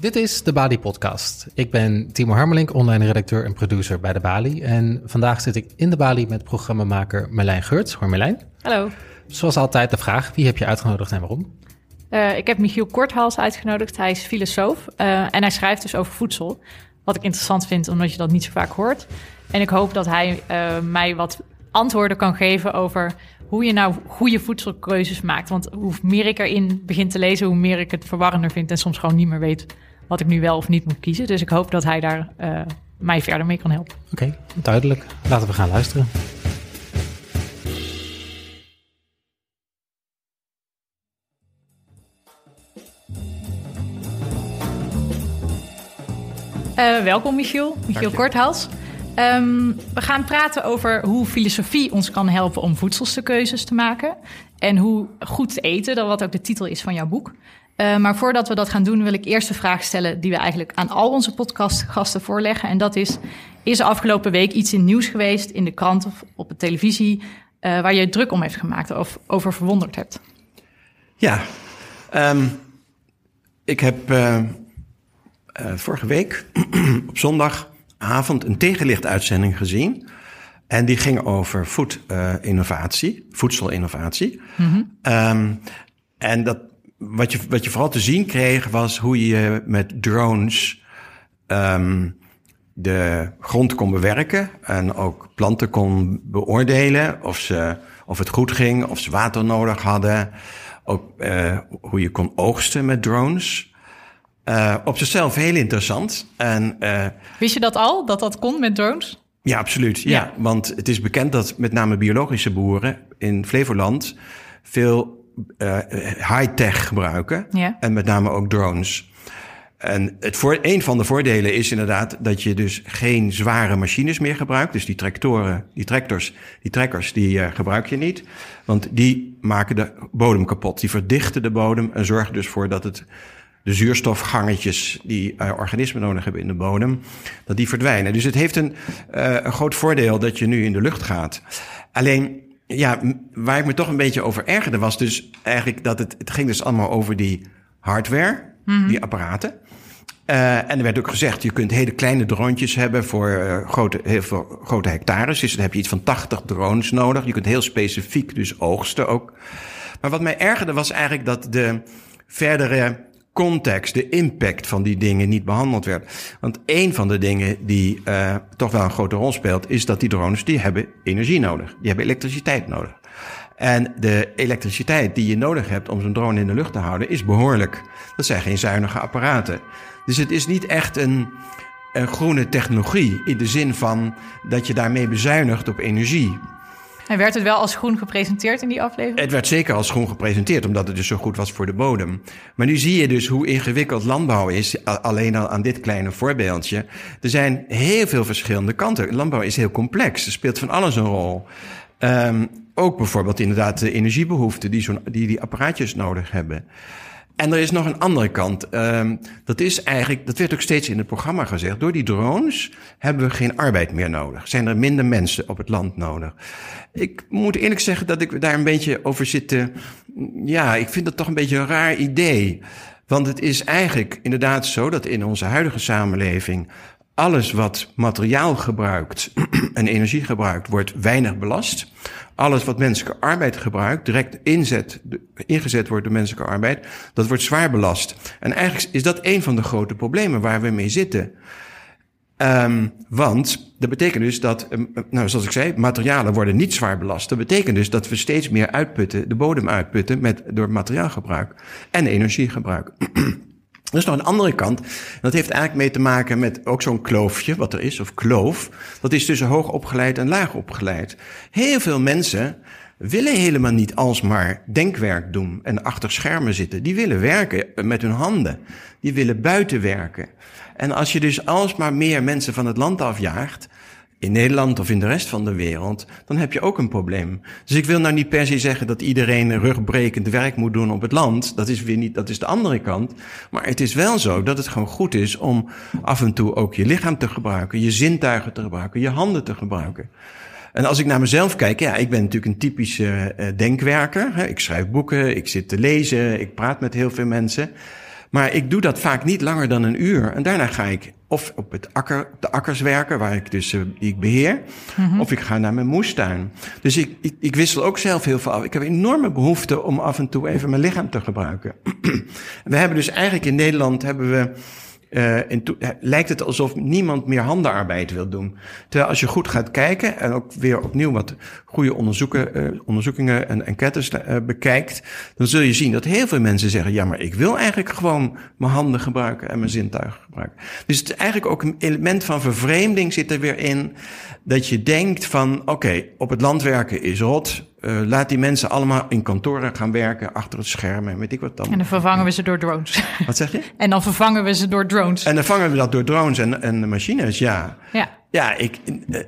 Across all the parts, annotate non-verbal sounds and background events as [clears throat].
Dit is de Bali Podcast. Ik ben Timo Harmelink, online redacteur en producer bij de Bali. En vandaag zit ik in de Bali met programmamaker Merlijn Geurts. Hoi Merlijn. Hallo. Zoals altijd de vraag, wie heb je uitgenodigd en waarom? Uh, ik heb Michiel Korthals uitgenodigd. Hij is filosoof uh, en hij schrijft dus over voedsel. Wat ik interessant vind, omdat je dat niet zo vaak hoort. En ik hoop dat hij uh, mij wat antwoorden kan geven over hoe je nou goede voedselkeuzes maakt. Want hoe meer ik erin begin te lezen, hoe meer ik het verwarrender vind en soms gewoon niet meer weet wat ik nu wel of niet moet kiezen. Dus ik hoop dat hij daar uh, mij verder mee kan helpen. Oké, okay, duidelijk. Laten we gaan luisteren. Uh, welkom Michiel, Michiel Korthals. Um, we gaan praten over hoe filosofie ons kan helpen om voedselkeuzes te maken. En hoe goed te eten, dat wat ook de titel is van jouw boek. Uh, maar voordat we dat gaan doen, wil ik eerst de vraag stellen die we eigenlijk aan al onze podcastgasten voorleggen. En dat is: is er afgelopen week iets in nieuws geweest, in de krant of op de televisie, uh, waar je druk om heeft gemaakt of over verwonderd hebt? Ja, um, ik heb uh, vorige week [clears throat] op zondagavond een tegenlichtuitzending gezien. En die ging over voedinnovatie, voedselinnovatie. Mm -hmm. um, en dat wat je, wat je vooral te zien kreeg was hoe je met drones um, de grond kon bewerken en ook planten kon beoordelen of, ze, of het goed ging, of ze water nodig hadden. Ook uh, hoe je kon oogsten met drones. Uh, op zichzelf heel interessant. En, uh, Wist je dat al, dat dat kon met drones? Ja, absoluut. Ja. ja, want het is bekend dat met name biologische boeren in Flevoland veel uh, high-tech gebruiken. Ja. En met name ook drones. En het voor, een van de voordelen is inderdaad dat je dus geen zware machines meer gebruikt. Dus die tractoren, die tractors, die trekkers, die uh, gebruik je niet. Want die maken de bodem kapot. Die verdichten de bodem en zorgen dus voor dat het de zuurstofgangetjes die uh, organismen nodig hebben in de bodem, dat die verdwijnen. Dus het heeft een, uh, een groot voordeel dat je nu in de lucht gaat. Alleen ja, waar ik me toch een beetje over ergerde was dus eigenlijk dat het, het ging dus allemaal over die hardware, mm -hmm. die apparaten. Uh, en er werd ook gezegd, je kunt hele kleine droontjes hebben voor uh, grote, heel veel grote hectares. Dus dan heb je iets van 80 drones nodig. Je kunt heel specifiek dus oogsten ook. Maar wat mij ergerde was eigenlijk dat de verdere context, de impact van die dingen niet behandeld werd. Want een van de dingen die uh, toch wel een grote rol speelt, is dat die drones, die hebben energie nodig. Die hebben elektriciteit nodig. En de elektriciteit die je nodig hebt om zo'n drone in de lucht te houden, is behoorlijk. Dat zijn geen zuinige apparaten. Dus het is niet echt een, een groene technologie in de zin van dat je daarmee bezuinigt op energie. En werd het wel als groen gepresenteerd in die aflevering? Het werd zeker als groen gepresenteerd, omdat het dus zo goed was voor de bodem. Maar nu zie je dus hoe ingewikkeld landbouw is, alleen al aan dit kleine voorbeeldje. Er zijn heel veel verschillende kanten. Landbouw is heel complex, er speelt van alles een rol. Um, ook bijvoorbeeld inderdaad de energiebehoeften die, die die apparaatjes nodig hebben. En er is nog een andere kant. Um, dat is eigenlijk, dat werd ook steeds in het programma gezegd. Door die drones hebben we geen arbeid meer nodig. Zijn er minder mensen op het land nodig. Ik moet eerlijk zeggen dat ik daar een beetje over zit te. Ja, ik vind dat toch een beetje een raar idee. Want het is eigenlijk inderdaad zo dat in onze huidige samenleving alles wat materiaal gebruikt [clears throat] en energie gebruikt, wordt weinig belast. Alles wat menselijke arbeid gebruikt, direct inzet, ingezet wordt door menselijke arbeid, dat wordt zwaar belast. En eigenlijk is dat een van de grote problemen waar we mee zitten. Um, want dat betekent dus dat, nou, zoals ik zei, materialen worden niet zwaar belast. Dat betekent dus dat we steeds meer uitputten, de bodem uitputten met, door materiaalgebruik en energiegebruik. [clears throat] Er is nog een andere kant. Dat heeft eigenlijk mee te maken met ook zo'n kloofje, wat er is, of kloof. Dat is tussen hoog opgeleid en laag opgeleid. Heel veel mensen willen helemaal niet alsmaar denkwerk doen en achter schermen zitten. Die willen werken met hun handen. Die willen buiten werken. En als je dus alsmaar meer mensen van het land afjaagt, in Nederland of in de rest van de wereld, dan heb je ook een probleem. Dus ik wil nou niet per se zeggen dat iedereen rugbrekend werk moet doen op het land. Dat is weer niet, dat is de andere kant. Maar het is wel zo dat het gewoon goed is om af en toe ook je lichaam te gebruiken, je zintuigen te gebruiken, je handen te gebruiken. En als ik naar mezelf kijk, ja, ik ben natuurlijk een typische uh, denkwerker. Ik schrijf boeken, ik zit te lezen, ik praat met heel veel mensen. Maar ik doe dat vaak niet langer dan een uur. En daarna ga ik of op, het akker, op de akkers werken, waar ik dus, uh, die ik beheer. Mm-hmm. Of ik ga naar mijn moestuin. Dus ik, ik, ik, wissel ook zelf heel veel af. Ik heb enorme behoefte om af en toe even mijn lichaam te gebruiken. [clears throat] we hebben dus eigenlijk in Nederland hebben we uh, lijkt het alsof niemand meer handenarbeid wil doen. Terwijl als je goed gaat kijken en ook weer opnieuw wat goede onderzoeken, uh, onderzoekingen en enquêtes bekijkt, dan zul je zien dat heel veel mensen zeggen: ja, maar ik wil eigenlijk gewoon mijn handen gebruiken en mijn zintuigen gebruiken. Dus het is eigenlijk ook een element van vervreemding zit er weer in. Dat je denkt van oké, op het land werken is rot. Uh, laat die mensen allemaal in kantoren gaan werken, achter het scherm en weet ik wat dan. En dan vervangen we ze door drones. Wat zeg je? [laughs] En dan vervangen we ze door drones. En dan vangen we dat door drones en, en machines, ja. Ja. Ja, ik,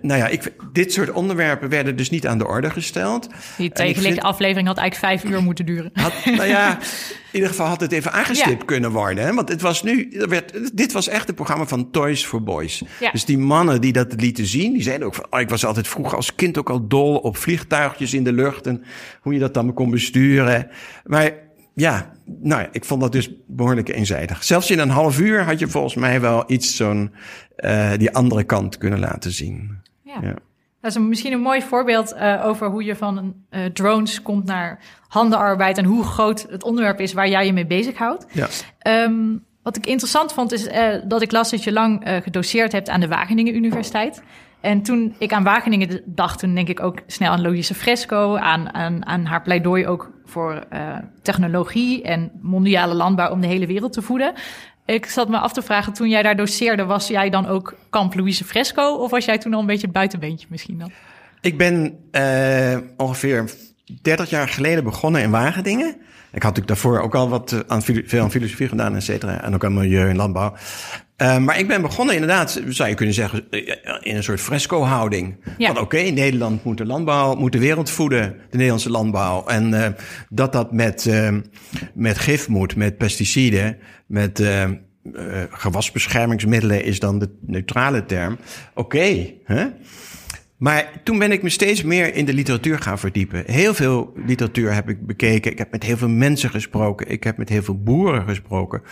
nou ja, ik, dit soort onderwerpen werden dus niet aan de orde gesteld. Die vind... aflevering had eigenlijk vijf uur moeten duren. Had, nou ja, [laughs] in ieder geval had het even aangestipt ja. kunnen worden. Hè? Want het was nu, er werd, dit was echt een programma van Toys for Boys. Ja. Dus die mannen die dat lieten zien, die zeiden ook van, oh, ik was altijd vroeger als kind ook al dol op vliegtuigjes in de lucht en hoe je dat dan kon besturen. Maar ja, nou ja, ik vond dat dus behoorlijk eenzijdig. Zelfs in een half uur had je volgens mij wel iets zo'n uh, die andere kant kunnen laten zien. Ja. ja. Dat is een, misschien een mooi voorbeeld uh, over hoe je van uh, drones komt naar handenarbeid en hoe groot het onderwerp is waar jij je mee bezighoudt. Ja. Um, wat ik interessant vond is dat ik las dat je lang gedoseerd hebt aan de Wageningen Universiteit. En toen ik aan Wageningen dacht, toen denk ik ook snel aan Logische Fresco, aan, aan, aan haar pleidooi ook voor uh, technologie en mondiale landbouw om de hele wereld te voeden. Ik zat me af te vragen, toen jij daar doseerde, was jij dan ook kamp Louise Fresco? Of was jij toen al een beetje het buitenbeentje misschien dan? Ik ben uh, ongeveer 30 jaar geleden begonnen in Wageningen. Ik had natuurlijk daarvoor ook al wat aan, veel aan filosofie gedaan, et cetera. En ook aan milieu en landbouw. Uh, maar ik ben begonnen inderdaad, zou je kunnen zeggen, in een soort fresco-houding. Ja. Van oké, okay, Nederland moet de landbouw, moet de wereld voeden, de Nederlandse landbouw. En uh, dat dat met, uh, met gif moet, met pesticiden, met gewasbeschermingsmiddelen is dan de neutrale term. Oké, okay, hè? Maar toen ben ik me steeds meer in de literatuur gaan verdiepen. Heel veel literatuur heb ik bekeken. Ik heb met heel veel mensen gesproken. Ik heb met heel veel boeren gesproken.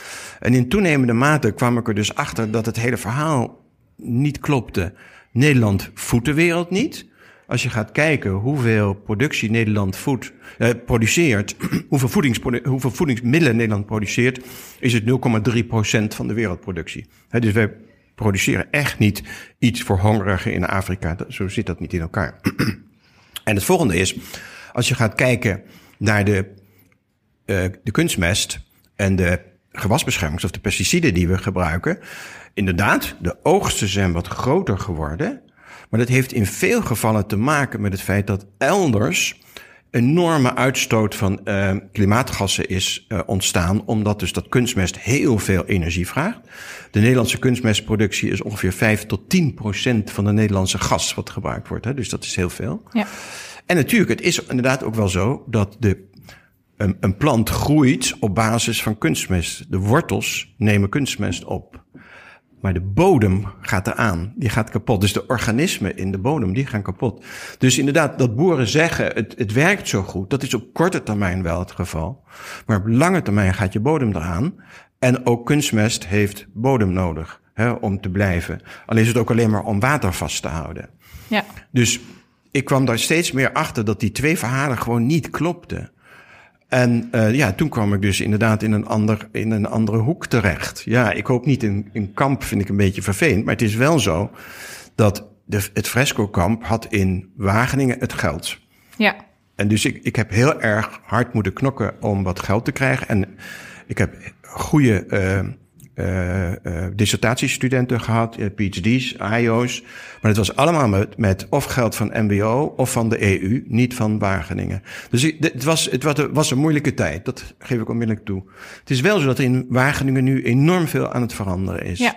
En in toenemende mate kwam ik er dus achter dat het hele verhaal niet klopte. Nederland voedt de wereld niet. Als je gaat kijken hoeveel productie Nederland voedt, eh, produceert, [clears throat] hoeveel, voedings, hoeveel voedingsmiddelen Nederland produceert, is het 0,3% van de wereldproductie. He, dus wij produceren echt niet iets voor hongerigen in Afrika. Zo zit dat niet in elkaar. [clears throat] en het volgende is, als je gaat kijken naar de, uh, de kunstmest en de gewasbeschermings of de pesticiden die we gebruiken. Inderdaad, de oogsten zijn wat groter geworden. Maar dat heeft in veel gevallen te maken met het feit dat elders enorme uitstoot van uh, klimaatgassen is uh, ontstaan, omdat dus dat kunstmest heel veel energie vraagt. De Nederlandse kunstmestproductie is ongeveer 5 tot 10 procent van de Nederlandse gas wat gebruikt wordt. Hè? Dus dat is heel veel. Ja. En natuurlijk, het is inderdaad ook wel zo dat de, een, een plant groeit op basis van kunstmest. De wortels nemen kunstmest op. Maar de bodem gaat eraan. Die gaat kapot. Dus de organismen in de bodem, die gaan kapot. Dus inderdaad, dat boeren zeggen, het, het werkt zo goed. Dat is op korte termijn wel het geval. Maar op lange termijn gaat je bodem eraan. En ook kunstmest heeft bodem nodig hè, om te blijven. Alleen is het ook alleen maar om water vast te houden. Ja. Dus ik kwam daar steeds meer achter dat die twee verhalen gewoon niet klopten. En uh, ja, toen kwam ik dus inderdaad in een, ander, in een andere hoek terecht. Ja, ik hoop niet in, in kamp, vind ik een beetje vervelend. Maar het is wel zo dat de, het Fresco-kamp had in Wageningen het geld. Ja. En dus ik, ik heb heel erg hard moeten knokken om wat geld te krijgen. En ik heb goede uh, uh, uh, dissertatiestudenten gehad, PhD's, IO's. Maar het was allemaal met, met of geld van MBO of van de EU, niet van Wageningen. Dus het, was, het was een moeilijke tijd, dat geef ik onmiddellijk toe. Het is wel zo dat er in Wageningen nu enorm veel aan het veranderen is. Ja.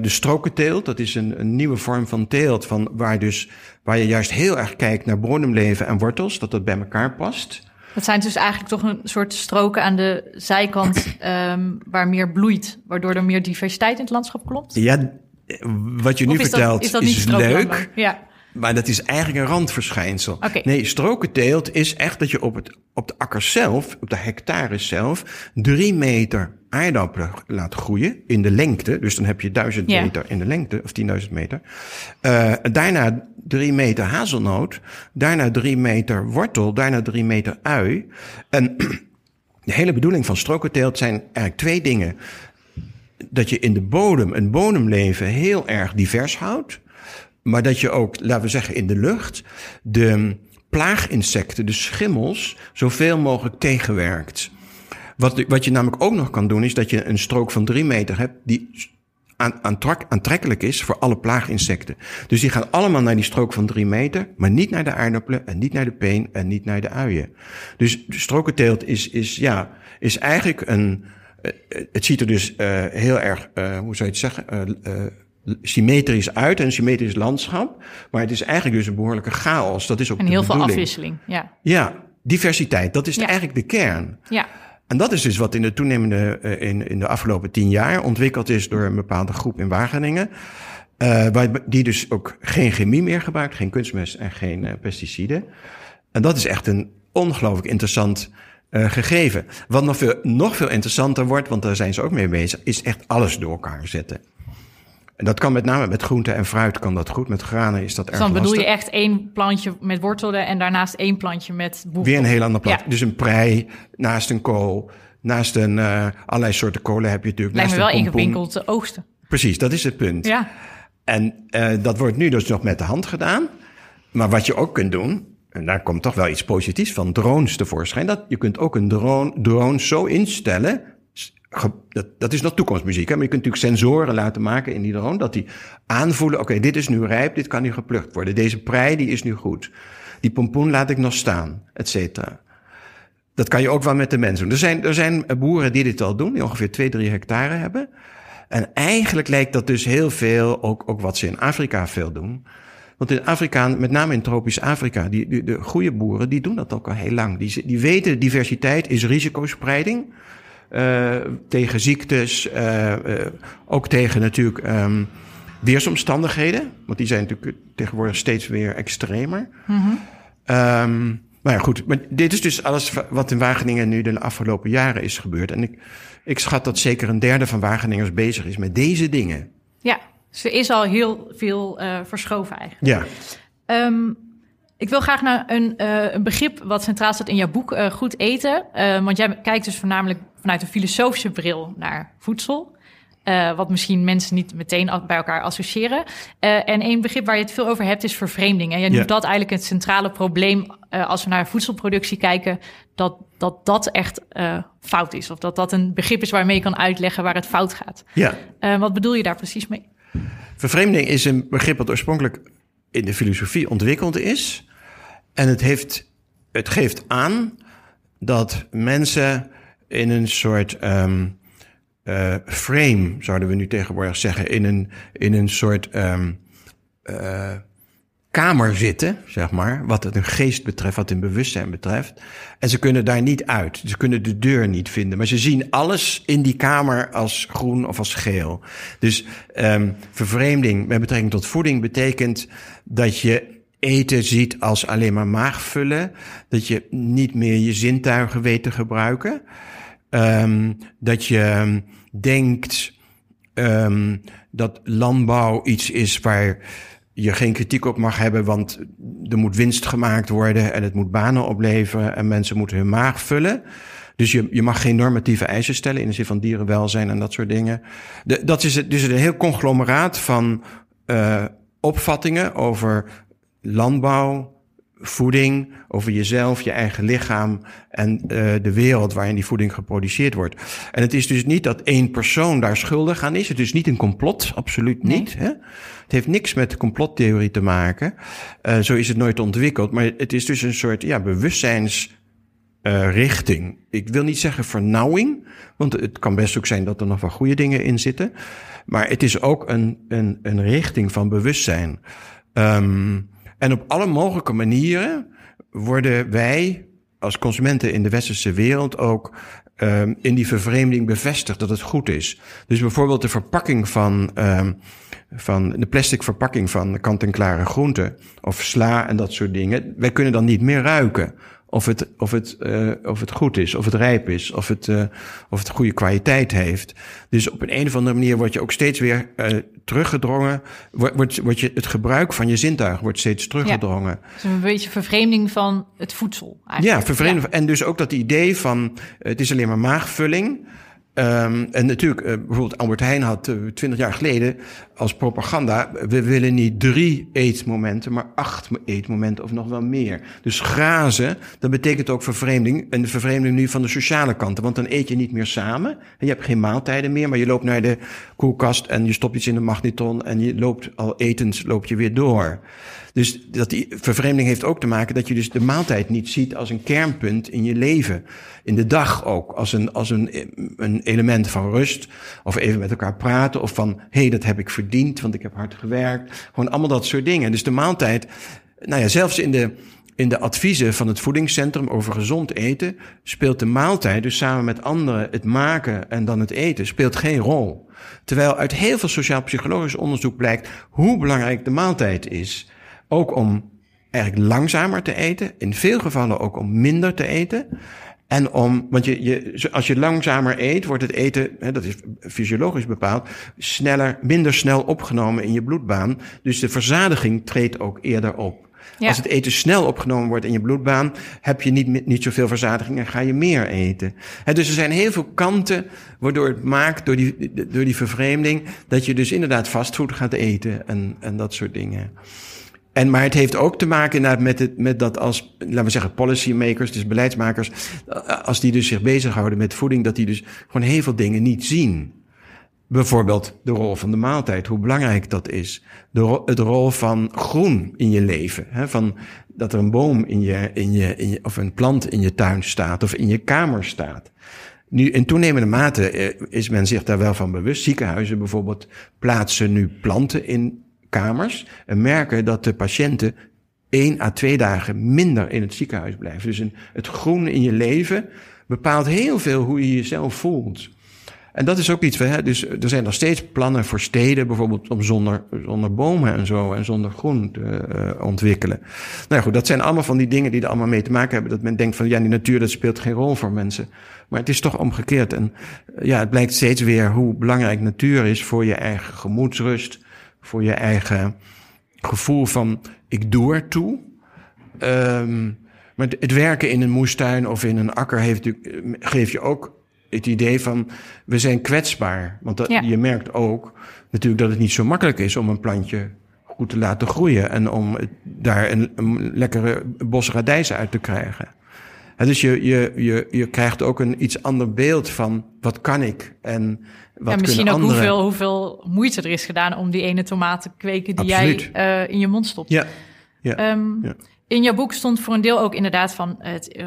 De strokenteelt, dat is een, een nieuwe vorm van teelt, van waar, dus, waar je juist heel erg kijkt naar bodemleven en wortels, dat dat bij elkaar past. Dat zijn dus eigenlijk toch een soort stroken aan de zijkant um, waar meer bloeit, waardoor er meer diversiteit in het landschap klopt? Ja, wat je nu is vertelt dat, is, dat is leuk. Ja. Maar dat is eigenlijk een randverschijnsel. Okay. Nee, strokenteelt is echt dat je op, het, op de akker zelf, op de hectare zelf, drie meter aardappelen laat groeien in de lengte. Dus dan heb je 1000 Ja. meter in de lengte, of 10.000 meter. Eh, daarna drie meter hazelnoot. Daarna drie meter wortel. Daarna drie meter ui. En [clears throat] de hele bedoeling van strokenteelt zijn eigenlijk twee dingen. Dat je in de bodem, een bodemleven heel erg divers houdt. Maar dat je ook, laten we zeggen, in de lucht de plaaginsecten, de schimmels, zoveel mogelijk tegenwerkt. Wat, wat je namelijk ook nog kan doen, is dat je een strook van drie meter hebt die aan, aantrek- aantrekkelijk is voor alle plaaginsecten. Dus die gaan allemaal naar die strook van drie meter, maar niet naar de aardappelen en niet naar de peen en niet naar de uien. Dus de strokenteelt is, is, ja, is eigenlijk een, eh, het ziet er dus eh, heel erg, eh, hoe zou je het zeggen, symmetrisch uit, een symmetrisch landschap. Maar het is eigenlijk dus een behoorlijke chaos. Dat is ook En heel veel afwisseling. Ja. Ja, diversiteit, dat is Ja. eigenlijk de kern. ja. En dat is dus wat in de toenemende, eh, in, in de afgelopen tien jaar ontwikkeld is door een bepaalde groep in Wageningen. Eh, die dus ook geen chemie meer gebruikt, geen kunstmest en geen eh, pesticiden. En dat is echt een ongelooflijk interessant gegeven. Wat nog veel, nog veel interessanter wordt, want daar zijn ze ook mee bezig, is echt alles door elkaar zetten. En dat kan met name met groente en fruit kan dat goed. Met granen is dat Dus erg dan bedoel lastig. je echt één plantje met wortelen en daarnaast één plantje met boek. Weer een heel ander plant. Ja. Dus een prei naast een kool. Naast een, eh allerlei soorten kolen heb je natuurlijk. Lijkt me wel ingewikkeld te oogsten. Precies, dat is het punt. Ja. En eh, dat wordt nu dus nog met de hand gedaan. Maar wat je ook kunt doen, en daar komt toch wel iets positiefs van drones tevoorschijn. Dat je kunt ook een drone, drone zo instellen. Dat, dat is nog toekomstmuziek, hè? maar je kunt natuurlijk sensoren laten maken in die drone. Dat die aanvoelen, oké, dit is nu rijp, dit kan nu geplukt worden. Deze prei, die is nu goed. Die pompoen laat ik nog staan, et cetera. Dat kan je ook wel met de mensen doen. Er zijn, er zijn boeren die dit al doen, die ongeveer 2, 3 hectare hebben. En eigenlijk lijkt dat dus heel veel, ook, ook wat ze in Afrika veel doen. Want in Afrika, met name in tropisch Afrika, die, die, de goede boeren, die doen dat ook al heel lang. Die, die weten, diversiteit is risicospreiding. Eh, tegen ziektes, eh, eh, ook tegen natuurlijk ehm, weersomstandigheden. Want die zijn natuurlijk tegenwoordig steeds weer extremer. Ehm, maar ja, goed. Maar dit is dus alles wat in Wageningen nu de afgelopen jaren is gebeurd. En ik, ik schat dat zeker een derde van Wageningers bezig is met deze dingen. ja, dus er is al heel veel verschoven eigenlijk. Ja, Ehm, ik wil graag naar een, een begrip wat centraal staat in jouw boek, goed eten. Want jij kijkt dus voornamelijk vanuit een filosofische bril naar voedsel. Eh, wat misschien mensen niet meteen bij elkaar associëren. Eh, en één begrip waar je het veel over hebt is vervreemding. En jij noemt dat eigenlijk het centrale probleem eh, als we naar voedselproductie kijken. Dat dat, dat echt fout is. Of dat dat een begrip is waarmee je kan uitleggen waar het fout gaat. ja. Wat bedoel je daar precies mee? Vervreemding is een begrip dat oorspronkelijk in de filosofie ontwikkeld is. En het, heeft, het geeft aan dat mensen in een soort ehm, eh, frame, zouden we nu tegenwoordig zeggen, in een, in een soort ehm, eh, kamer zitten, zeg maar, wat het hun geest betreft, wat hun bewustzijn betreft. En ze kunnen daar niet uit. Ze kunnen de deur niet vinden. Maar ze zien alles in die kamer als groen of als geel. Dus um, vervreemding met betrekking tot voeding betekent dat je eten ziet als alleen maar maagvullen. Dat je niet meer je zintuigen weet te gebruiken. Um, dat je um, denkt um, dat landbouw iets is waar je geen kritiek op mag hebben, want er moet winst gemaakt worden en het moet banen opleveren en mensen moeten hun maag vullen. Dus je, je mag geen normatieve eisen stellen in de zin van dierenwelzijn en dat soort dingen. Dat is het, dus een heel conglomeraat van uh, opvattingen over landbouw, voeding, over jezelf, je eigen lichaam en uh, de wereld waarin die voeding geproduceerd wordt. En het is dus niet dat één persoon daar schuldig aan is. Het is niet een complot, absoluut niet. Nee. Hè? Het heeft niks met complottheorie te maken. Uh, zo is het nooit ontwikkeld. Maar het is dus een soort ja, bewustzijns. Uh, richting. Ik wil niet zeggen vernauwing, want het kan best ook zijn dat er nog wel goede dingen in zitten. Maar het is ook een, een, een richting van bewustzijn. Um, en op alle mogelijke manieren worden wij als consumenten in de westerse wereld ook um, in die vervreemding bevestigd dat het goed is. Dus bijvoorbeeld de verpakking van, um, van de plastic verpakking van kant-en-klare groenten of sla en dat soort dingen. Wij kunnen dan niet meer ruiken of het, of het, uh, of het goed is, of het rijp is, of het, uh, of het goede kwaliteit heeft. Dus op een, een of andere manier word je ook steeds weer uh, teruggedrongen. Wordt, wordt, wordt je, het gebruik van je zintuig wordt steeds teruggedrongen. Ja, dus een beetje vervreemding van het voedsel. Eigenlijk. Ja, vervreemding. Ja. En dus ook dat idee van het is alleen maar maagvulling. Um, en natuurlijk, uh, bijvoorbeeld Albert Heijn had twintig uh, jaar geleden als propaganda... we willen niet drie eetmomenten, maar acht eetmomenten of nog wel meer. Dus grazen, dat betekent ook vervreemding. En de vervreemding nu van de sociale kant. Want dan eet je niet meer samen. En je hebt geen maaltijden meer, maar je loopt naar de koelkast... en je stopt iets in de magneton en je loopt al etens, loop je weer door. Dus dat die vervreemding heeft ook te maken dat je dus de maaltijd niet ziet als een kernpunt in je leven. In de dag ook, als een, als een, een element van rust. Of even met elkaar praten. Of van, hé, hey, dat heb ik verdiend, want ik heb hard gewerkt. Gewoon allemaal dat soort dingen. Dus de maaltijd, nou ja, zelfs in de, in de adviezen van het voedingscentrum over gezond eten speelt de maaltijd, dus samen met anderen het maken en dan het eten, speelt geen rol. Terwijl uit heel veel sociaal-psychologisch onderzoek blijkt hoe belangrijk de maaltijd is. Ook om eigenlijk langzamer te eten. In veel gevallen ook om minder te eten. En om, want je, je, als je langzamer eet, wordt het eten, hè, dat is fysiologisch bepaald, sneller, minder snel opgenomen in je bloedbaan. Dus de verzadiging treedt ook eerder op. Ja. Als het eten snel opgenomen wordt in je bloedbaan, heb je niet, niet zoveel verzadiging en ga je meer eten. He, dus er zijn heel veel kanten waardoor het maakt, door die, door die vervreemding, dat je dus inderdaad fastfood gaat eten en, en dat soort dingen. En, maar het heeft ook te maken met, het, met dat als, laten we zeggen, policymakers, dus beleidsmakers, als die dus zich bezighouden met voeding, dat die dus gewoon heel veel dingen niet zien. Bijvoorbeeld de rol van de maaltijd, hoe belangrijk dat is. De, het rol van groen in je leven. Hè? Van dat er een boom in je, in, je, in je, of een plant in je tuin staat of in je kamer staat. Nu, in toenemende mate eh, is men zich daar wel van bewust. Ziekenhuizen bijvoorbeeld plaatsen nu planten in kamers en merken dat de patiënten één à twee dagen minder in het ziekenhuis blijven. Dus een, het groen in je leven bepaalt heel veel hoe je jezelf voelt. En dat is ook iets, hè, dus er zijn nog steeds plannen voor steden, bijvoorbeeld om zonder, zonder bomen en zo en zonder groen te uh, ontwikkelen. Nou goed, dat zijn allemaal van die dingen die er allemaal mee te maken hebben. Dat men denkt van ja, die natuur dat speelt geen rol voor mensen. Maar het is toch omgekeerd. En ja, het blijkt steeds weer hoe belangrijk natuur is voor je eigen gemoedsrust, voor je eigen gevoel van ik doe ertoe. Um, maar het werken in een moestuin of in een akker heeft, geeft je ook het idee van we zijn kwetsbaar. Want dat, ja. je merkt ook natuurlijk dat het niet zo makkelijk is om een plantje goed te laten groeien en om daar een, een lekkere bos radijzen uit te krijgen. En dus je, je, je, je krijgt ook een iets ander beeld van wat kan ik en wat ja, misschien ook anderen... hoeveel, hoeveel moeite er is gedaan om die ene tomaat te kweken die Absoluut. jij uh, in je mond stopt. Ja. Ja. Um, ja. In jouw boek stond voor een deel ook inderdaad van het uh,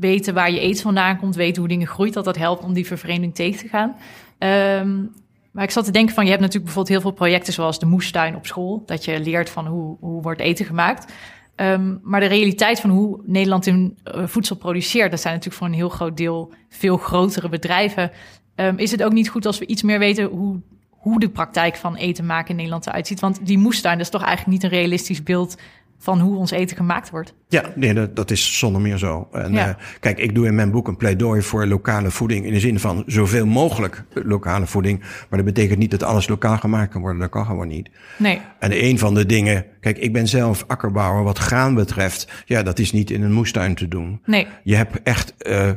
weten waar je eten vandaan komt, weten hoe dingen groeit, dat dat helpt om die vervreemding tegen te gaan. Um, maar ik zat te denken van, je hebt natuurlijk bijvoorbeeld heel veel projecten zoals de moestuin op school, dat je leert van hoe, hoe wordt eten gemaakt. Um, maar de realiteit van hoe Nederland in uh, voedsel produceert, dat zijn natuurlijk voor een heel groot deel veel grotere bedrijven. Um, is het ook niet goed als we iets meer weten hoe, hoe de praktijk van eten maken in Nederland eruit ziet? Want die moestuin, dat is toch eigenlijk niet een realistisch beeld van hoe ons eten gemaakt wordt. Ja, nee, dat, dat is zonder meer zo. En ja. uh, kijk, ik doe in mijn boek een pleidooi voor lokale voeding in de zin van zoveel mogelijk lokale voeding. Maar dat betekent niet dat alles lokaal gemaakt kan worden. Dat kan gewoon niet. Nee. En een van de dingen, kijk, ik ben zelf akkerbouwer wat graan betreft. Ja, dat is niet in een moestuin te doen. Nee. Je hebt echt, uh,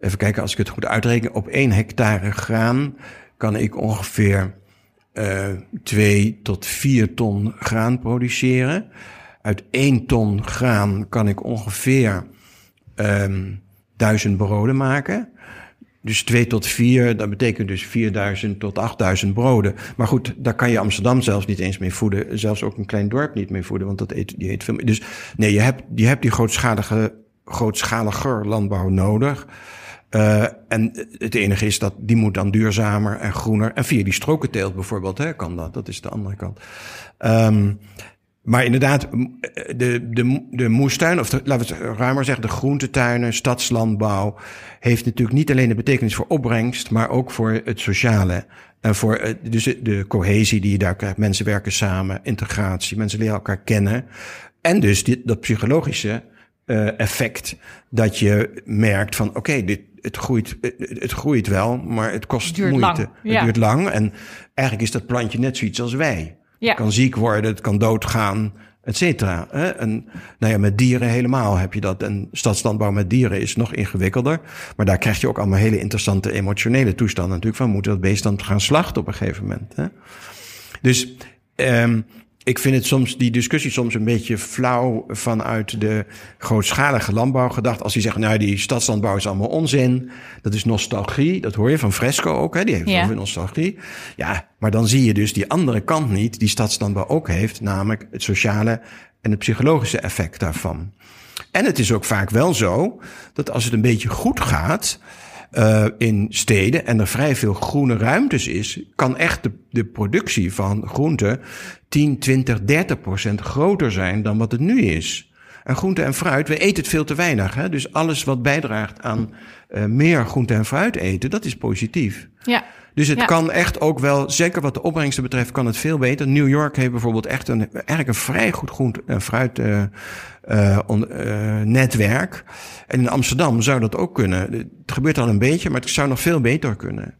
even kijken als ik het goed uitreken, op één hectare graan kan ik ongeveer uh, twee tot vier ton graan produceren uit één ton graan kan ik ongeveer um, duizend broden maken. Dus twee tot vier, dat betekent dus 4000 tot 8000 broden. Maar goed, daar kan je Amsterdam zelfs niet eens mee voeden. Zelfs ook een klein dorp niet mee voeden, want dat eet, die eet veel meer. Dus nee, je hebt, je hebt die grootschalige, grootschaliger landbouw nodig. Uh, en het enige is dat die moet dan duurzamer en groener. En via die strokenteelt bijvoorbeeld, hè, kan dat. Dat is de andere kant. Um, maar inderdaad, de, de, de moestuin, of de, laten we het ruimer zeggen, de groentetuinen, stadslandbouw, heeft natuurlijk niet alleen de betekenis voor opbrengst, maar ook voor het sociale. En voor dus de cohesie die je daar krijgt. Mensen werken samen, integratie, mensen leren elkaar kennen. En dus dit, dat psychologische uh, effect dat je merkt van oké, dit het groeit, het groeit wel, maar het kost duurt moeite. Lang. Ja. Het duurt lang en eigenlijk is dat plantje net zoiets als wij. Ja. Het kan ziek worden, het kan doodgaan, et cetera. En nou ja, met dieren helemaal heb je dat. En stadslandbouw met dieren is nog ingewikkelder. Maar daar krijg je ook allemaal hele interessante emotionele toestanden natuurlijk van. Moeten dat beest dan gaan slachten op een gegeven moment. Hè? Dus um, ik vind het soms, die discussie soms een beetje flauw vanuit de grootschalige landbouw gedacht. Als die zeggen, nou die stadslandbouw is allemaal onzin. Dat is nostalgie. Dat hoor je van Fresco ook, hè? die heeft ja. over nostalgie. Ja, maar dan zie je dus die andere kant niet, die stadslandbouw ook heeft. Namelijk het sociale en het psychologische effect daarvan. En het is ook vaak wel zo dat als het een beetje goed gaat, uh, in steden en er vrij veel groene ruimtes is, kan echt de, productie van groenten 10, 20, 30 procent groter zijn dan wat het nu is. En groente en fruit, we eten het veel te weinig. Hè? Dus alles wat bijdraagt aan uh, meer groente en fruit eten, dat is positief. Ja. Dus het Ja. kan echt ook wel, zeker wat de opbrengsten betreft, kan het veel beter. New York heeft bijvoorbeeld echt een, eigenlijk een vrij goed groente en fruit uh, uh, on, uh, netwerk. En in Amsterdam zou dat ook kunnen. Het gebeurt al een beetje, maar het zou nog veel beter kunnen.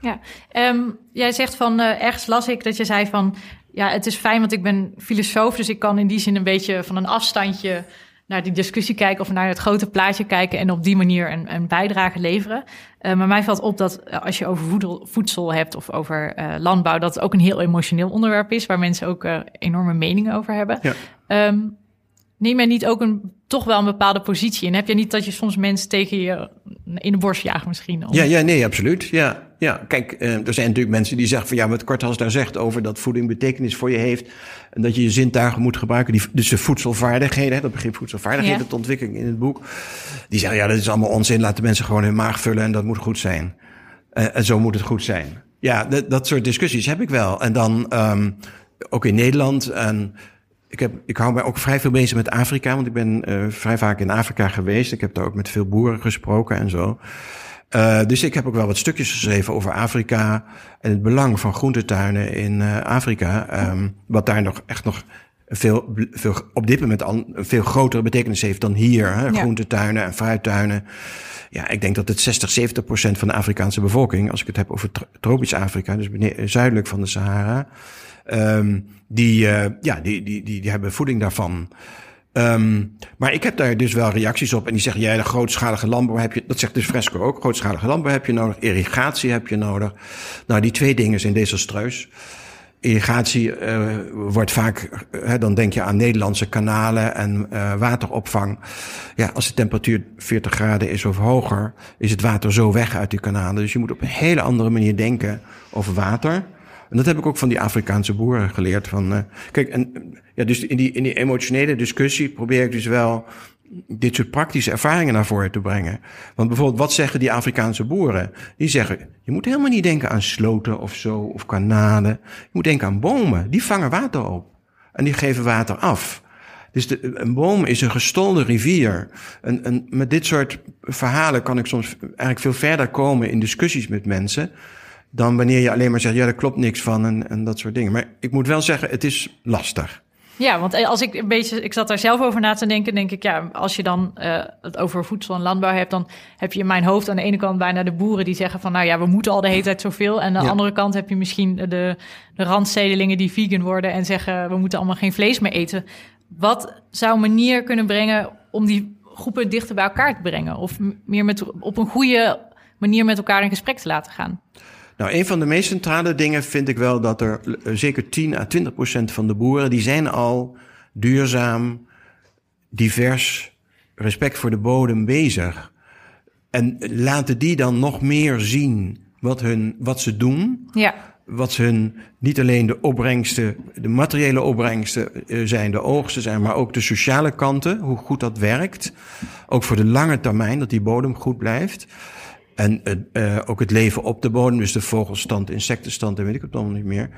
Ja, um, jij zegt van uh, ergens las ik dat je zei van ja, het is fijn, want ik ben filosoof, dus ik kan in die zin een beetje van een afstandje naar die discussie kijken of naar het grote plaatje kijken en op die manier een, een bijdrage leveren. Uh, maar mij valt op dat uh, als je over voedsel, voedsel hebt of over uh, landbouw, dat het ook een heel emotioneel onderwerp is waar mensen ook enorme meningen over hebben. Ja. Um, neem jij niet ook een, toch wel een bepaalde positie? En heb je niet dat je soms mensen tegen je in de borst jaagt misschien? Om... Ja, ja, nee, absoluut. Ja, ja. kijk, uh, er zijn natuurlijk mensen die zeggen van ja, wat Korthals daar zegt over dat voeding betekenis voor je heeft. En dat je je zintuigen moet gebruiken. Die, dus de voedselvaardigheden, hè, dat begrip voedselvaardigheden, ja. de ontwikkeling in het boek. Die zeggen ja, dat is allemaal onzin. Laten mensen gewoon hun maag vullen en dat moet goed zijn. Uh, en zo moet het goed zijn. Ja, dat, dat soort discussies heb ik wel. En dan um, ook in Nederland. En ik, heb, ik hou mij ook vrij veel bezig met Afrika, want ik ben uh, vrij vaak in Afrika geweest. Ik heb daar ook met veel boeren gesproken en zo. Uh, dus ik heb ook wel wat stukjes geschreven over Afrika en het belang van groentetuinen in uh, Afrika. Um, wat daar nog echt nog veel, veel op dit moment al een veel grotere betekenis heeft dan hier. Hè? Ja. Groentetuinen en fruittuinen. Ja, ik denk dat het 60, 70 procent van de Afrikaanse bevolking, als ik het heb over tropisch Afrika, dus zuidelijk van de Sahara, um, die, uh, ja, die, die, die, die hebben voeding daarvan. Um, maar ik heb daar dus wel reacties op. En die zeggen, ja, de grootschalige landbouw heb je... Dat zegt dus Fresco ook. Grootschalige landbouw heb je nodig. Irrigatie heb je nodig. Nou, die twee dingen zijn desastreus. Irrigatie uh, wordt vaak... Uh, dan denk je aan Nederlandse kanalen en uh, wateropvang. Ja, als de temperatuur 40 graden is of hoger... is het water zo weg uit die kanalen. Dus je moet op een hele andere manier denken over water... En dat heb ik ook van die Afrikaanse boeren geleerd. Van, uh, kijk, en ja, dus in die, in die emotionele discussie probeer ik dus wel dit soort praktische ervaringen naar voren te brengen. Want bijvoorbeeld, wat zeggen die Afrikaanse boeren? Die zeggen, je moet helemaal niet denken aan sloten of zo, of kanalen. Je moet denken aan bomen. Die vangen water op. En die geven water af. Dus de, een boom is een gestolde rivier. En met dit soort verhalen kan ik soms eigenlijk veel verder komen in discussies met mensen dan wanneer je alleen maar zegt, ja, daar klopt niks van en, en dat soort dingen. Maar ik moet wel zeggen, het is lastig. Ja, want als ik een beetje, ik zat daar zelf over na te denken, denk ik, ja, als je dan uh, het over voedsel en landbouw hebt, dan heb je in mijn hoofd aan de ene kant bijna de boeren die zeggen van, nou ja, we moeten al de hele tijd zoveel. En aan de ja. andere kant heb je misschien de, de randstedelingen die vegan worden en zeggen, we moeten allemaal geen vlees meer eten. Wat zou een manier kunnen brengen om die groepen dichter bij elkaar te brengen? Of meer met, op een goede manier met elkaar in gesprek te laten gaan? Nou, een van de meest centrale dingen vind ik wel dat er zeker 10 à 20 procent van de boeren, die zijn al duurzaam, divers, respect voor de bodem bezig. En laten die dan nog meer zien wat, hun, wat ze doen. Ja. Wat hun, niet alleen de opbrengsten, de materiële opbrengsten zijn, de oogsten zijn, maar ook de sociale kanten, hoe goed dat werkt. Ook voor de lange termijn, dat die bodem goed blijft. En uh, ook het leven op de bodem, dus de vogelstand, insectenstand en weet ik het allemaal niet meer.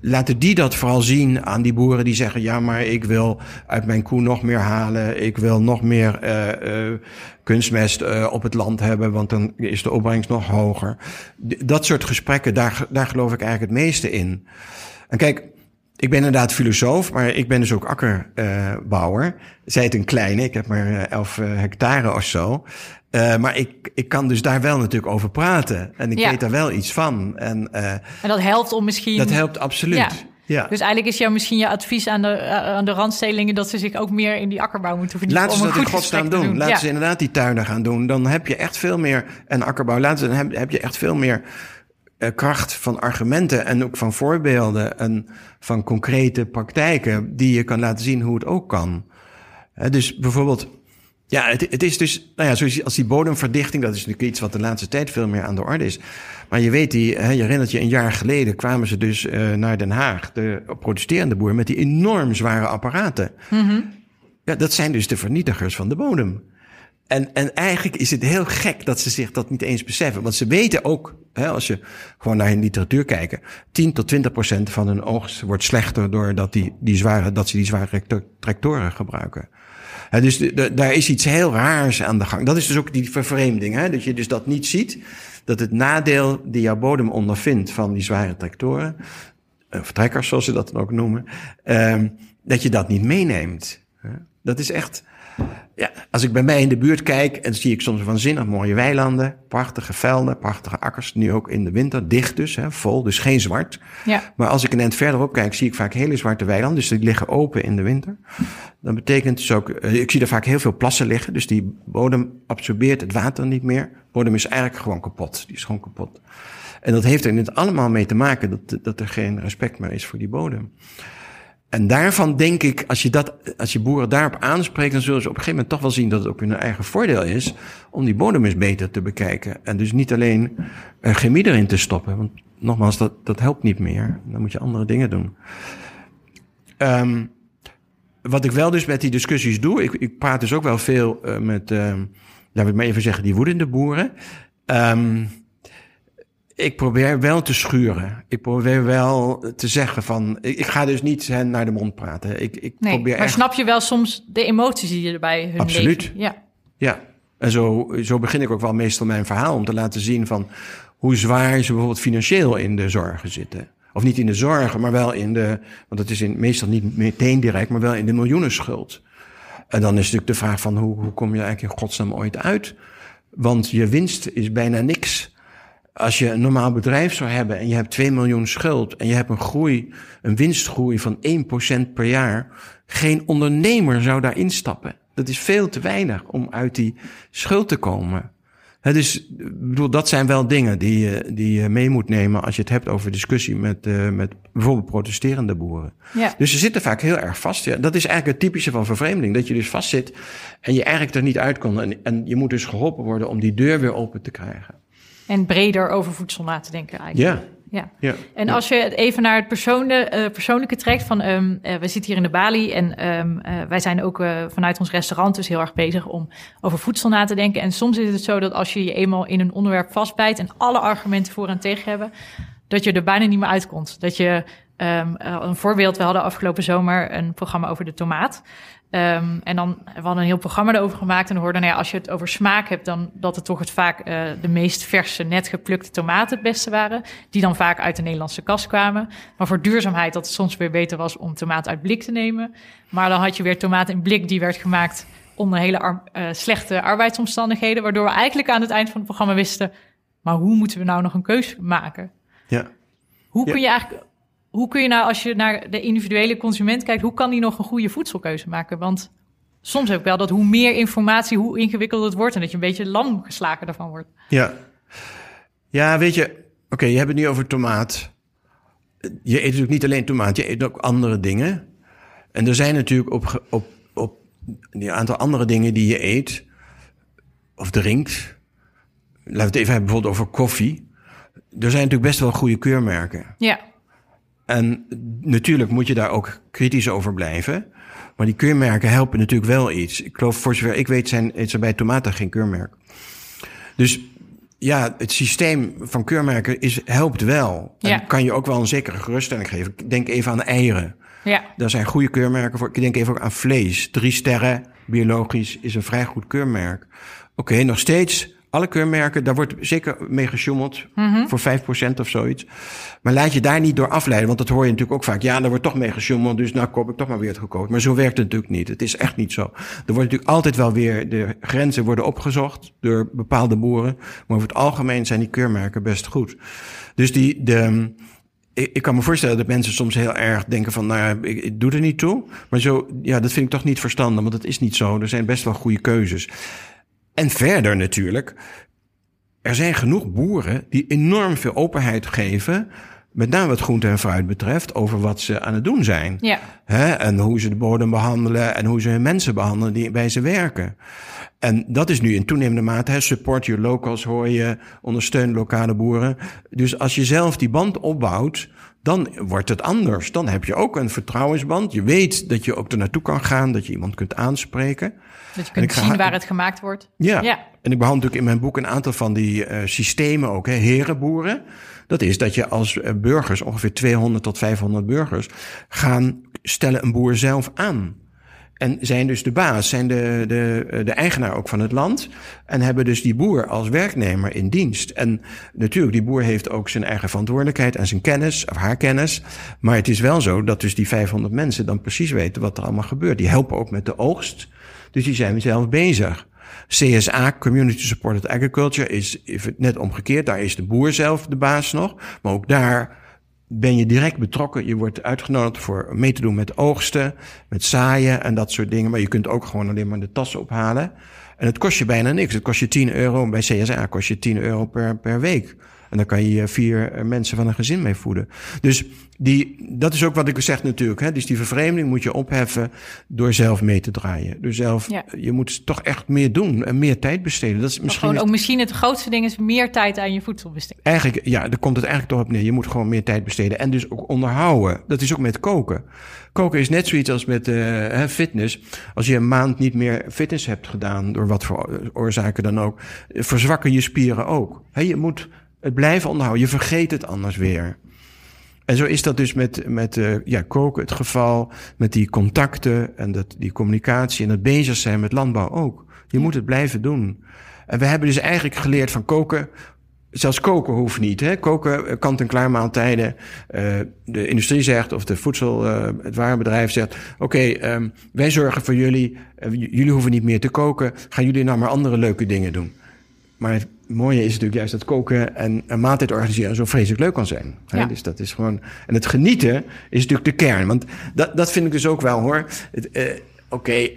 Laten die dat vooral zien aan die boeren die zeggen: ja, maar ik wil uit mijn koe nog meer halen. Ik wil nog meer uh, kunstmest op het land hebben, want dan is de opbrengst nog hoger. Dat soort gesprekken, daar, daar geloof ik eigenlijk het meeste in. En kijk, ik ben inderdaad filosoof, maar ik ben dus ook akkerbouwer. Zij het een kleine, ik heb maar 11 hectare of zo. Uh, maar ik, ik kan dus daar wel natuurlijk over praten. En ik Ja. weet daar wel iets van. En uh, En dat helpt om misschien... dat helpt absoluut. Ja. Ja. Dus eigenlijk is jou misschien je advies aan de, eh, aan de randstelingen... dat ze zich ook meer in die akkerbouw moeten verdiepen. Laten ze dat in goed godsnaam doen. Laten Ja. ze inderdaad die tuinen gaan doen. Dan heb je echt veel meer... En akkerbouw, laten ze, dan heb, heb je echt veel meer eh, kracht van argumenten... en ook van voorbeelden en van concrete praktijken... die je kan laten zien hoe het ook kan. Dus bijvoorbeeld... Ja, het, het is dus, nou ja, zoals als die bodemverdichting, dat is natuurlijk iets wat de laatste tijd veel meer aan de orde is. Maar je weet, die, hè, je herinnert je, een jaar geleden kwamen ze dus uh, naar Den Haag, de protesterende boer, met die enorm zware apparaten. Mm-hmm. Ja, dat zijn dus de vernietigers van de bodem. En, en eigenlijk is het heel gek dat ze zich dat niet eens beseffen. Want ze weten ook, hè, als je gewoon naar hun literatuur kijkt, 10 tot 20 procent van hun oogst wordt slechter doordat die, die zware, dat ze die zware tractoren gebruiken. Dus daar is iets heel raars aan de gang. Dat is dus ook die vervreemding. Hè? Dat je dus dat niet ziet. Dat het nadeel die jouw bodem ondervindt van die zware tractoren. Of trekkers, zoals ze dat dan ook noemen. Um, dat je dat niet meeneemt. Dat is echt... Ja, als ik bij mij in de buurt kijk, en zie ik soms waanzinnig mooie weilanden, prachtige velden, prachtige akkers, nu ook in de winter, dicht dus, hè, vol, dus geen zwart. Ja. Maar als ik een eind verderop kijk, zie ik vaak hele zwarte weilanden, dus die liggen open in de winter. Dan betekent dus ook, ik zie er vaak heel veel plassen liggen, dus die bodem absorbeert het water niet meer. De bodem is eigenlijk gewoon kapot, die is gewoon kapot. En dat heeft er net allemaal mee te maken dat, dat er geen respect meer is voor die bodem. En daarvan denk ik, als je, dat, als je boeren daarop aanspreekt, dan zullen ze op een gegeven moment toch wel zien dat het ook hun eigen voordeel is om die bodem eens beter te bekijken. En dus niet alleen uh, chemie erin te stoppen. Want nogmaals, dat, dat helpt niet meer. Dan moet je andere dingen doen. Um, wat ik wel dus met die discussies doe, ik, ik praat dus ook wel veel uh, met, uh, laten we maar even zeggen, die woedende boeren. Um, ik probeer wel te schuren. Ik probeer wel te zeggen van... Ik, ik ga dus niet hen naar de mond praten. Ik, ik nee, probeer maar echt... snap je wel soms de emoties die je erbij hun Absoluut. leven? Ja. Ja, en zo, zo begin ik ook wel meestal mijn verhaal... om te laten zien van hoe zwaar ze bijvoorbeeld financieel in de zorgen zitten. Of niet in de zorgen, maar wel in de... Want het is in, meestal niet meteen direct, maar wel in de miljoenenschuld. En dan is natuurlijk de vraag van hoe, hoe kom je eigenlijk in godsnaam ooit uit? Want je winst is bijna niks als je een normaal bedrijf zou hebben en je hebt 2 miljoen schuld en je hebt een groei, een winstgroei van 1% per jaar, geen ondernemer zou daar instappen. Dat is veel te weinig om uit die schuld te komen. He, dus bedoel, dat zijn wel dingen die je, die je mee moet nemen als je het hebt over discussie met, uh, met bijvoorbeeld protesterende boeren. Ja. Dus ze zitten vaak heel erg vast. Ja. Dat is eigenlijk het typische van vervreemding. Dat je dus vastzit en je eigenlijk er niet uit kan. En, en je moet dus geholpen worden om die deur weer open te krijgen. En breder over voedsel na te denken eigenlijk. Ja. Ja. ja. En ja. als je het even naar het persoonlijke, uh, persoonlijke trekt van... Um, uh, we zitten hier in de Bali en um, uh, wij zijn ook vanuit ons restaurant dus heel erg bezig om over voedsel na te denken. En soms is het zo dat als je je eenmaal in een onderwerp vastbijt en alle argumenten voor en tegen hebben, dat je er bijna niet meer uitkomt. Dat je, um, een voorbeeld, we hadden afgelopen zomer een programma over de tomaat. Um, en dan we hadden een heel programma erover gemaakt en we hoorden, nou ja, als je het over smaak hebt, dan dat het toch het vaak uh, de meest verse, net geplukte tomaten het beste waren, die dan vaak uit de Nederlandse kast kwamen. Maar voor duurzaamheid dat het soms weer beter was om tomaat uit blik te nemen. Maar dan had je weer tomaat in blik die werd gemaakt onder hele ar uh, slechte arbeidsomstandigheden, waardoor we eigenlijk aan het eind van het programma wisten, maar hoe moeten we nou nog een keuze maken? Ja. Hoe Ja. kun je eigenlijk hoe kun je nou, als je naar de individuele consument kijkt, hoe kan die nog een goede voedselkeuze maken? Want soms heb ik wel dat hoe meer informatie, hoe ingewikkelder het wordt en dat je een beetje lam geslagen daarvan wordt. Ja. Ja, weet je, oké, je hebt het nu over tomaat. Je eet natuurlijk niet alleen tomaat, je eet ook andere dingen. En er zijn natuurlijk op, op, op een aantal andere dingen die je eet of drinkt. Laten we het even hebben bijvoorbeeld over koffie. Er zijn natuurlijk best wel goede keurmerken. Ja, En natuurlijk moet je daar ook kritisch over blijven. Maar die keurmerken helpen natuurlijk wel iets. Ik geloof, voor zover ik weet, zijn, is er bij tomaten geen keurmerk. Dus ja, het systeem van keurmerken is, helpt wel. En Ja. kan je ook wel een zekere geruststelling geven. Ik denk even aan eieren. ja, Daar zijn goede keurmerken voor. Ik denk even ook aan vlees. Drie sterren, biologisch, is een vrij goed keurmerk. Oké, nog steeds Alle keurmerken, daar wordt zeker mee gesjoemeld voor 5% of zoiets. Maar laat je daar niet door afleiden, want dat hoor je natuurlijk ook vaak. Ja, daar wordt toch mee gesjoemeld, dus nou koop ik toch maar weer het gekookt. Maar zo werkt het natuurlijk niet. Het is echt niet zo. Er wordt natuurlijk altijd wel weer, de grenzen worden opgezocht door bepaalde boeren. Maar over het algemeen zijn die keurmerken best goed. Dus die, de, ik, kan me voorstellen dat mensen soms heel erg denken van, nou ja, ik, ik doe er niet toe. Maar zo, ja, dat vind ik toch niet verstandig, want het is niet zo. Er zijn best wel goede keuzes. En verder natuurlijk, er zijn genoeg boeren die enorm veel openheid geven. Met name wat groente en fruit betreft, over wat ze aan het doen zijn. Ja. En hoe ze de bodem behandelen en hoe ze hun mensen behandelen die bij ze werken. En dat is nu in toenemende mate, hè, support your locals hoor je, ondersteun lokale boeren. Dus als je zelf die band opbouwt, dan wordt het anders. Dan heb je ook een vertrouwensband. Je weet dat je ook er naartoe kan gaan, dat je iemand kunt aanspreken. Dat je kunt zien waar het gemaakt wordt. Ja. Ja. en ik behandel natuurlijk in mijn boek een aantal van die eh, systemen ook, hè, herenboeren. Dat is dat je als eh, burgers, ongeveer 200 tot 500 burgers, gaan stellen een boer zelf aan. En zijn dus de baas, zijn de, de, eh, de eigenaar ook van het land. En hebben dus die boer als werknemer in dienst. En natuurlijk, die boer heeft ook zijn eigen verantwoordelijkheid en zijn kennis, of haar kennis. Maar het is wel zo dat dus die 500 mensen dan precies weten wat er allemaal gebeurt. Die helpen ook met de oogst. Dus die zijn zelf bezig. CSA, Community Supported Agriculture, is net omgekeerd. Daar is de boer zelf de baas nog. Maar ook daar ben je direct betrokken. Je wordt uitgenodigd voor mee te doen met oogsten, met zaaien en dat soort dingen. Maar je kunt ook gewoon alleen maar de tassen ophalen. En het kost je bijna niks. Het kost je 10 euro. Bij CSA kost je 10 euro per, per week. En dan kan je vier eh, mensen van een gezin mee voeden. Dus die, dat is ook wat ik zeg natuurlijk. Hè? Dus die vervreemding moet je opheffen door zelf mee te draaien. Door zelf, Ja. je moet toch echt meer doen en meer tijd besteden. Dat is misschien gewoon ook misschien het grootste ding is meer tijd aan je voedsel besteden. Eigenlijk, ja, daar komt het eigenlijk toch op neer. Je moet gewoon meer tijd besteden en dus ook onderhouden. Dat is ook met koken. Koken is net zoiets als met eh, fitness. Als je een maand niet meer fitness hebt gedaan, door wat voor oorzaken dan ook, eh, verzwakken je spieren ook. Hè, je moet het blijven onderhouden. Je vergeet het anders weer. En zo is dat dus met, met eh, ja, koken het geval, met die contacten en dat, die communicatie en het bezig zijn met landbouw ook. Je moet het blijven doen. En we hebben dus eigenlijk geleerd van koken. Zelfs koken hoeft niet. Hè? Koken, eh, kant-en-klaar maaltijden. Eh, de industrie zegt, of de voedsel, het warenbedrijf zegt... oké, ehm, wij zorgen voor jullie. jullie hoeven niet meer te koken. Gaan jullie nou maar andere leuke dingen doen. Maar het mooie is natuurlijk juist dat koken en een maaltijd organiseren zo vreselijk leuk kan zijn. Hè? Ja. Dus dat is gewoon. En het genieten is natuurlijk de kern. Want dat, dat vind ik dus ook wel hoor. Eh, Oké,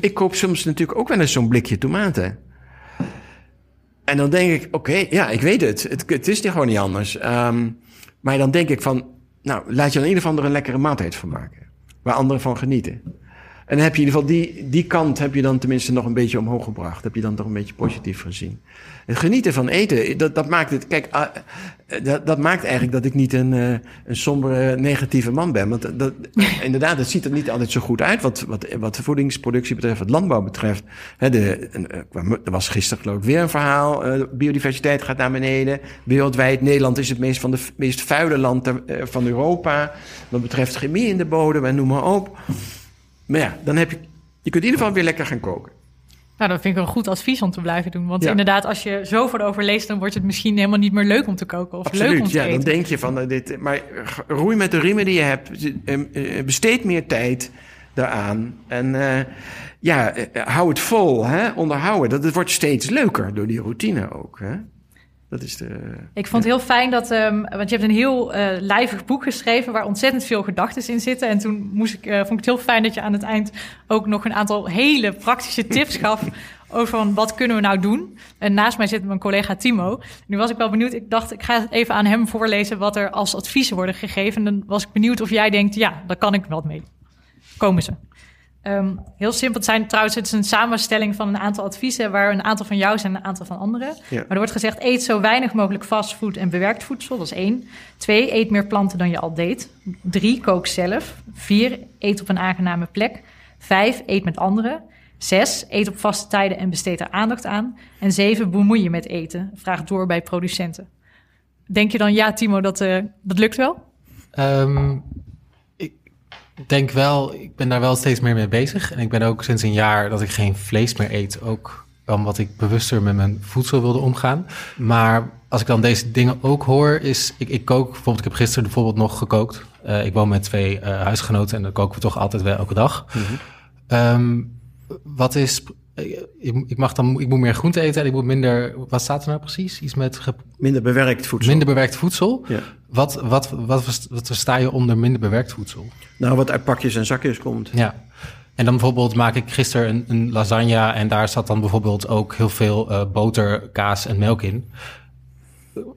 ik koop soms natuurlijk ook wel eens zo'n blikje tomaten. En dan denk ik, oké, ja, ik weet het. het. Het is gewoon niet anders. Ehm, maar dan denk ik van, nou, laat je dan in ieder geval er een lekkere maaltijd van maken. Waar anderen van genieten. En dan heb je in ieder geval die, die kant heb je dan tenminste nog een beetje omhoog gebracht. Heb je dan toch een beetje positief gezien. Het genieten van eten, dat, dat maakt het. Kijk, ah, eh, dat, dat maakt eigenlijk dat ik niet een, eh, een sombere, negatieve man ben. Want dat, [laughs] inderdaad, het ziet er niet altijd zo goed uit. Wat, wat, wat de voedingsproductie betreft, wat landbouw betreft. Hè, de, eh, kwam- er was gisteren geloof ik weer een verhaal. biodiversiteit gaat naar beneden. Wereldwijd, Nederland is het meest, van de, meest vuile land ter- van Europa. Wat betreft chemie in de bodem en noem maar op. Maar ja, dan heb je. Je kunt in ieder geval weer lekker gaan koken. Nou, dat vind ik een goed advies om te blijven doen. Want Ja. inderdaad, als je zo voor overleest, dan wordt het misschien helemaal niet meer leuk om te koken. Of leuk om Absoluut, te ja. eten. Dan denk je van eh, dit. Maar roei met de riemen die je hebt. eh, eh, Besteed meer tijd daaraan. En ja, hou het vol, hè? onderhouden. Dat, het wordt steeds leuker door die routine ook. Hè? Dat is de. Ik vond het heel fijn dat, ehm, want je hebt een heel eh lijvig boek geschreven waar ontzettend veel gedachten in zitten. En toen moest ik, eh, vond ik het heel fijn dat je aan het eind ook nog een aantal hele praktische tips gaf [laughs] over van wat kunnen we nou doen. En naast mij zit mijn collega Timo. Nu was ik wel benieuwd, ik dacht ik ga even aan hem voorlezen wat er als adviezen worden gegeven. En dan was ik benieuwd of jij denkt, ja, daar kan ik wat mee. Komen ze. Ehm, heel simpel. Het zijn trouwens het is een samenstelling van een aantal adviezen, waar een aantal van jou zijn en een aantal van anderen. Ja. Maar er wordt gezegd: eet zo weinig mogelijk fastfood en bewerkt voedsel. Dat is één. Twee, eet meer planten dan je al deed. Drie, kook zelf. Vier, eet op een aangename plek. Vijf, eet met anderen. Zes, eet op vaste tijden en besteed er aandacht aan. En zeven, bemoei je met eten. Vraag door bij producenten. Denk je dan, ja, Timo, dat, eh, dat lukt wel? Ehm, ik denk wel, ik ben daar wel steeds meer mee bezig. En ik ben ook sinds een jaar dat ik geen vlees meer eet, ook omdat ik bewuster met mijn voedsel wilde omgaan. Maar als ik dan deze dingen ook hoor, is ik, ik kook. Bijvoorbeeld, ik heb gisteren bijvoorbeeld nog gekookt. Uh, ik woon met twee uh, huisgenoten en dan koken we toch altijd wel elke dag. Mm -hmm. um, wat is ik, mag dan, ik moet meer groente eten en ik moet minder. Wat staat er nou precies? Iets met. Minder bewerkt voedsel. Minder bewerkt voedsel. Ja. Wat, wat, wat, wat versta je onder minder bewerkt voedsel? Nou, wat uit pakjes en zakjes komt. Ja. En dan bijvoorbeeld maak ik gisteren een, een lasagne en daar zat dan bijvoorbeeld ook heel veel uh, boter, kaas en melk in.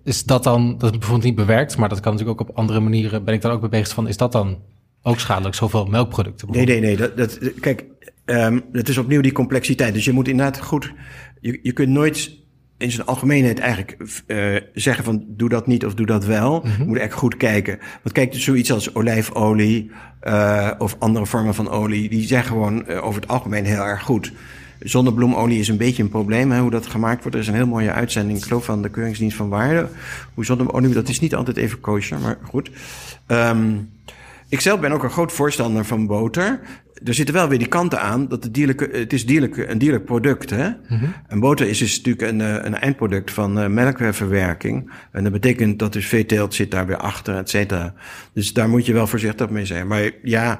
Is dat dan, dat is bijvoorbeeld niet bewerkt, maar dat kan natuurlijk ook op andere manieren. Ben ik dan ook mee bezig van, is dat dan ook schadelijk, zoveel melkproducten? Nee, nee, nee. Dat, dat, kijk, um, het is opnieuw die complexiteit. Dus je moet inderdaad goed, je, je kunt nooit in zijn algemeenheid eigenlijk uh, zeggen van doe dat niet of doe dat wel. Mm -hmm. Je moet echt goed kijken. Want kijk, dus zoiets als olijfolie uh, of andere vormen van olie, die zijn gewoon uh, over het algemeen heel erg goed. Zonnebloemolie is een beetje een probleem, hè, hoe dat gemaakt wordt. Er is een heel mooie uitzending, ik geloof van de Keuringsdienst van Waarde. Hoe zonnebloemolie, dat is niet altijd even kosher, maar goed. Um, ik zelf ben ook een groot voorstander van boter er zitten wel weer die kanten aan dat het dierlijke, het is dierlijk, een dierlijk product. Hè? Mm-hmm. En boter is dus natuurlijk een, een eindproduct van uh, melkverwerking. En dat betekent dat dus veeteelt zit daar weer achter, et cetera. Dus daar moet je wel voorzichtig mee zijn. Maar ja,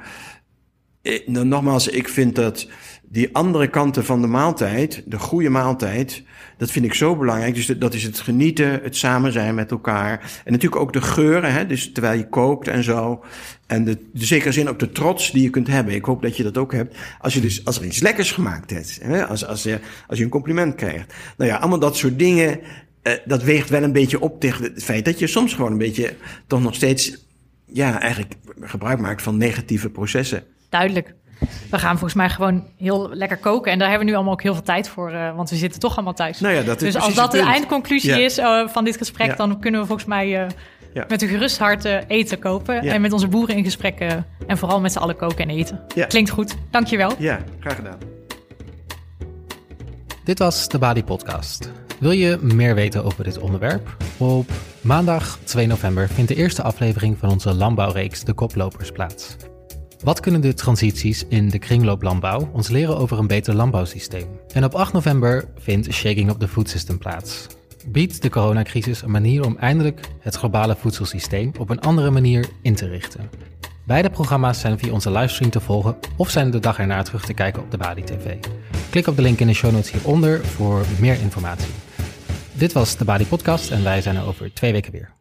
ik, nogmaals, ik vind dat die andere kanten van de maaltijd, de goede maaltijd, dat vind ik zo belangrijk. Dus dat is het genieten, het samen zijn met elkaar. En natuurlijk ook de geuren, hè? dus terwijl je kookt en zo. En de, de zekere zin ook de trots die je kunt hebben. Ik hoop dat je dat ook hebt. Als je dus, als er iets lekkers gemaakt hebt. Hè? Als, als, je, als je een compliment krijgt. Nou ja, allemaal dat soort dingen. Uh, dat weegt wel een beetje op tegen het feit dat je soms gewoon een beetje toch nog steeds, ja, eigenlijk gebruik maakt van negatieve processen. Duidelijk. We gaan volgens mij gewoon heel lekker koken. En daar hebben we nu allemaal ook heel veel tijd voor. Uh, want we zitten toch allemaal thuis. Nou ja, dat is dus als dat de eindconclusie ja. is uh, van dit gesprek, ja. dan kunnen we volgens mij uh, ja. met een gerust hart eten kopen. En met onze boeren in gesprek. en vooral met z'n allen koken en eten. Klinkt goed. Dankjewel. Ja, graag gedaan. Dit was de Bali Podcast. Wil je meer weten over dit onderwerp? Op maandag 2 november vindt de eerste aflevering van onze landbouwreeks De Koplopers plaats. Wat kunnen de transities in de kringlooplandbouw ons leren over een beter landbouwsysteem? En op 8 november vindt Shaking Up the Food System plaats. Biedt de coronacrisis een manier om eindelijk het globale voedselsysteem op een andere manier in te richten? Beide programma's zijn via onze livestream te volgen of zijn de dag erna terug te kijken op de Bali TV. Klik op de link in de show notes hieronder voor meer informatie. Dit was de Bali Podcast en wij zijn er over twee weken weer.